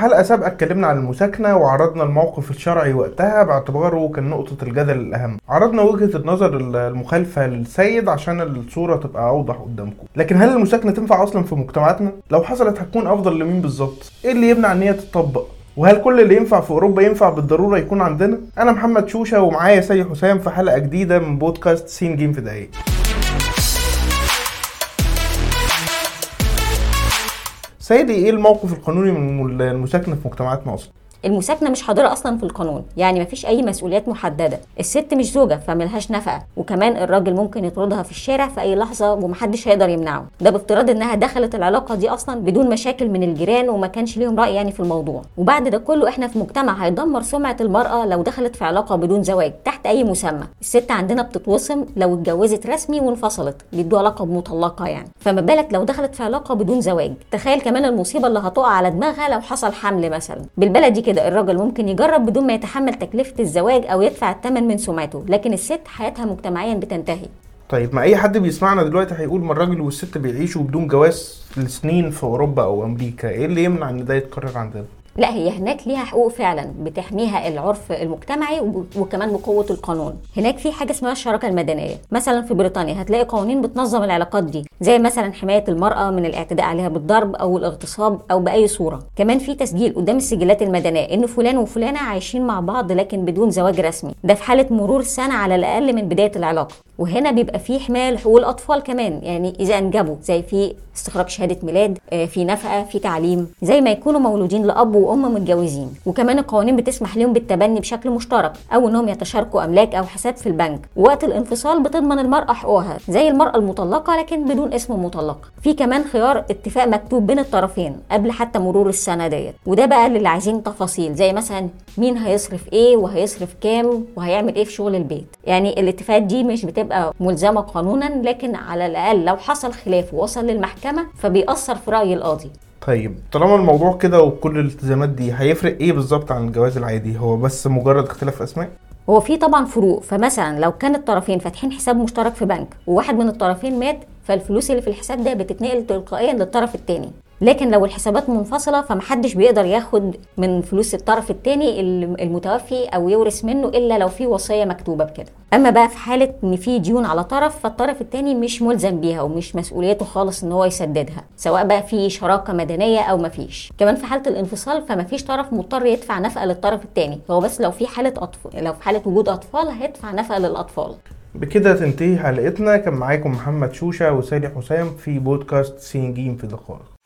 حلقة سابقة اتكلمنا عن المساكنة وعرضنا الموقف الشرعي وقتها باعتباره كان نقطة الجدل الأهم عرضنا وجهة النظر المخالفة للسيد عشان الصورة تبقى أوضح قدامكم لكن هل المساكنة تنفع أصلا في مجتمعاتنا؟ لو حصلت هتكون أفضل لمين بالظبط؟ إيه اللي يمنع إن هي تتطبق؟ وهل كل اللي ينفع في أوروبا ينفع بالضرورة يكون عندنا؟ أنا محمد شوشة ومعايا سيد حسام في حلقة جديدة من بودكاست سين جيم في دقايق. سيدي إيه الموقف القانوني من المساكنه في مجتمعاتنا أصلا؟ المساكنة مش حاضرة أصلا في القانون يعني مفيش أي مسؤوليات محددة. الست مش زوجة فملهاش نفقة. وكمان الراجل ممكن يطردها في الشارع في أي لحظة ومحدش هيقدر يمنعه. ده بافتراض إنها دخلت العلاقة دي أصلا بدون مشاكل من الجيران وما كانش ليهم رأي يعني في الموضوع. وبعد ده كله إحنا في مجتمع هيدمر سمعة المرأة لو دخلت في علاقة بدون زواج تحت أي مسمى. الست عندنا بتتوصم لو اتجوزت رسمي وانفصلت بيدوها لقب مطلقة يعني. فما بالك لو دخلت في علاقة بدون زواج. تخيل كمان المصيبة اللي هتقع على دماغها لو حصل حمل مثلا. بالبلدي كده الراجل ممكن يجرب بدون ما يتحمل تكلفة الزواج أو يدفع الثمن من سمعته لكن الست حياتها مجتمعيا بتنتهي. طيب ما أي حد بيسمعنا دلوقتي هيقول ما الراجل والست بيعيشوا بدون جواز لسنين في أوروبا أو أمريكا إيه اللي يمنع إن ده يتكرر عندنا؟ لا هي هناك ليها حقوق فعلا بتحميها العرف المجتمعي وكمان بقوة القانون. هناك في حاجة اسمها الشراكة المدنية. مثلا في بريطانيا هتلاقي قوانين بتنظم العلاقات دي زي مثلا حماية المرأة من الاعتداء عليها بالضرب أو الاغتصاب أو بأي صورة. كمان في تسجيل قدام السجلات المدنية إن فلان وفلانة عايشين مع بعض لكن بدون زواج رسمي. ده في حالة مرور سنة على الأقل من بداية العلاقة. وهنا بيبقى في حمايه لحقوق الاطفال كمان. يعني إذا انجبوا زي في استخراج شهادة ميلاد في نفقة في تعليم زي ما يكونوا مولودين لأب وأم متجوزين. وكمان القوانين بتسمح لهم بالتبني بشكل مشترك أو إنهم يتشاركوا أملاك أو حساب في البنك. وقت الانفصال بتضمن المرأة حقوقها زي المرأة المطلقة لكن بدون اسم مطلقه في كمان خيار اتفاق مكتوب بين الطرفين قبل حتى مرور السنة ديت. وده بقى اللي عايزين تفاصيل زي مثلا مين هيصرف إيه وهيصرف كام وهيعمل إيه في شغل البيت. يعني الاتفاقات دي مش بتبقى ملزمة قانونا لكن على الأقل لو حصل خلاف ووصل للمحكمة فبيأثر في رأي القاضي. طيب طالما الموضوع كده وكل الالتزامات دي هيفرق إيه بالظبط عن الجواز العادي؟ هو بس مجرد اختلاف أسماء؟ هو في طبعا فروق. فمثلا لو كان الطرفين فاتحين حساب مشترك في بنك وواحد من الطرفين مات فالفلوس اللي في الحساب ده بتتنقل تلقائيا للطرف الثاني لكن لو الحسابات منفصلة فمحدش بيقدر ياخد من فلوس الطرف التاني المتوفي أو يورث منه إلا لو في وصية مكتوبة بكده. أما بقى في حالة إن في ديون على طرف فالطرف التاني مش ملزم بيها ومش مسؤوليته خالص إن هو يسددها سواء بقى في شراكة مدنية أو مفيش. كمان في حالة الانفصال فمفيش طرف مضطر يدفع نفقة للطرف التاني. هو بس لو في حالة أطفال لو في حالة وجود أطفال هيدفع نفقة للأطفال. بكده تنتهي حلقتنا. كان معاكم محمد شوشة وسالي حسام في بودكاست سين جيم في دقائق.